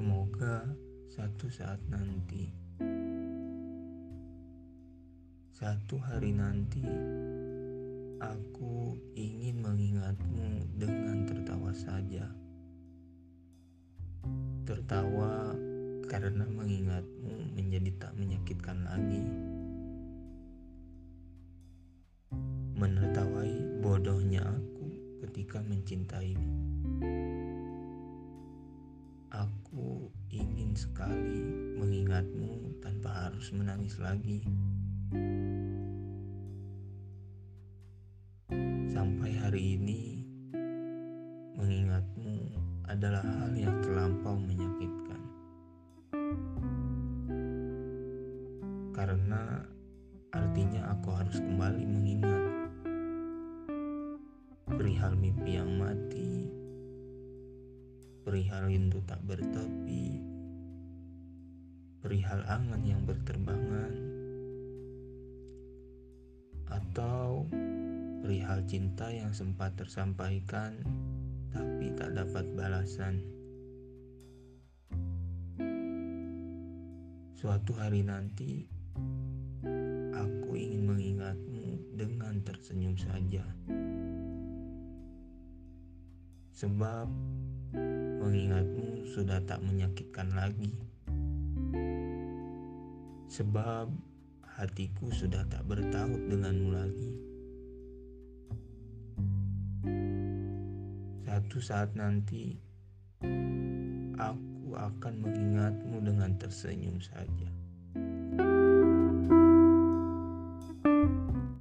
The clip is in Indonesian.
Semoga satu saat nanti, satu hari nanti, aku ingin mengingatmu dengan tertawa saja. Tertawa karena mengingatmu menjadi tak menyakitkan lagi. Menertawai bodohnya aku ketika mencintaimu. Ingin sekali mengingatmu tanpa harus menangis lagi. Sampai hari ini, mengingatmu adalah hal yang terlampau menyakitkan. Karena artinya aku harus kembali mengingat perihal mimpi yang mati, perihal rindu tak bertepi, perihal angan yang berterbangan, atau perihal cinta yang sempat tersampaikan tapi tak dapat balasan. Suatu hari nanti, aku ingin mengingatmu dengan tersenyum saja. Sebab mengingatmu sudah tak menyakitkan lagi. Sebab hatiku sudah tak bertaut denganmu lagi. Satu saat nanti, aku akan mengingatmu dengan tersenyum saja.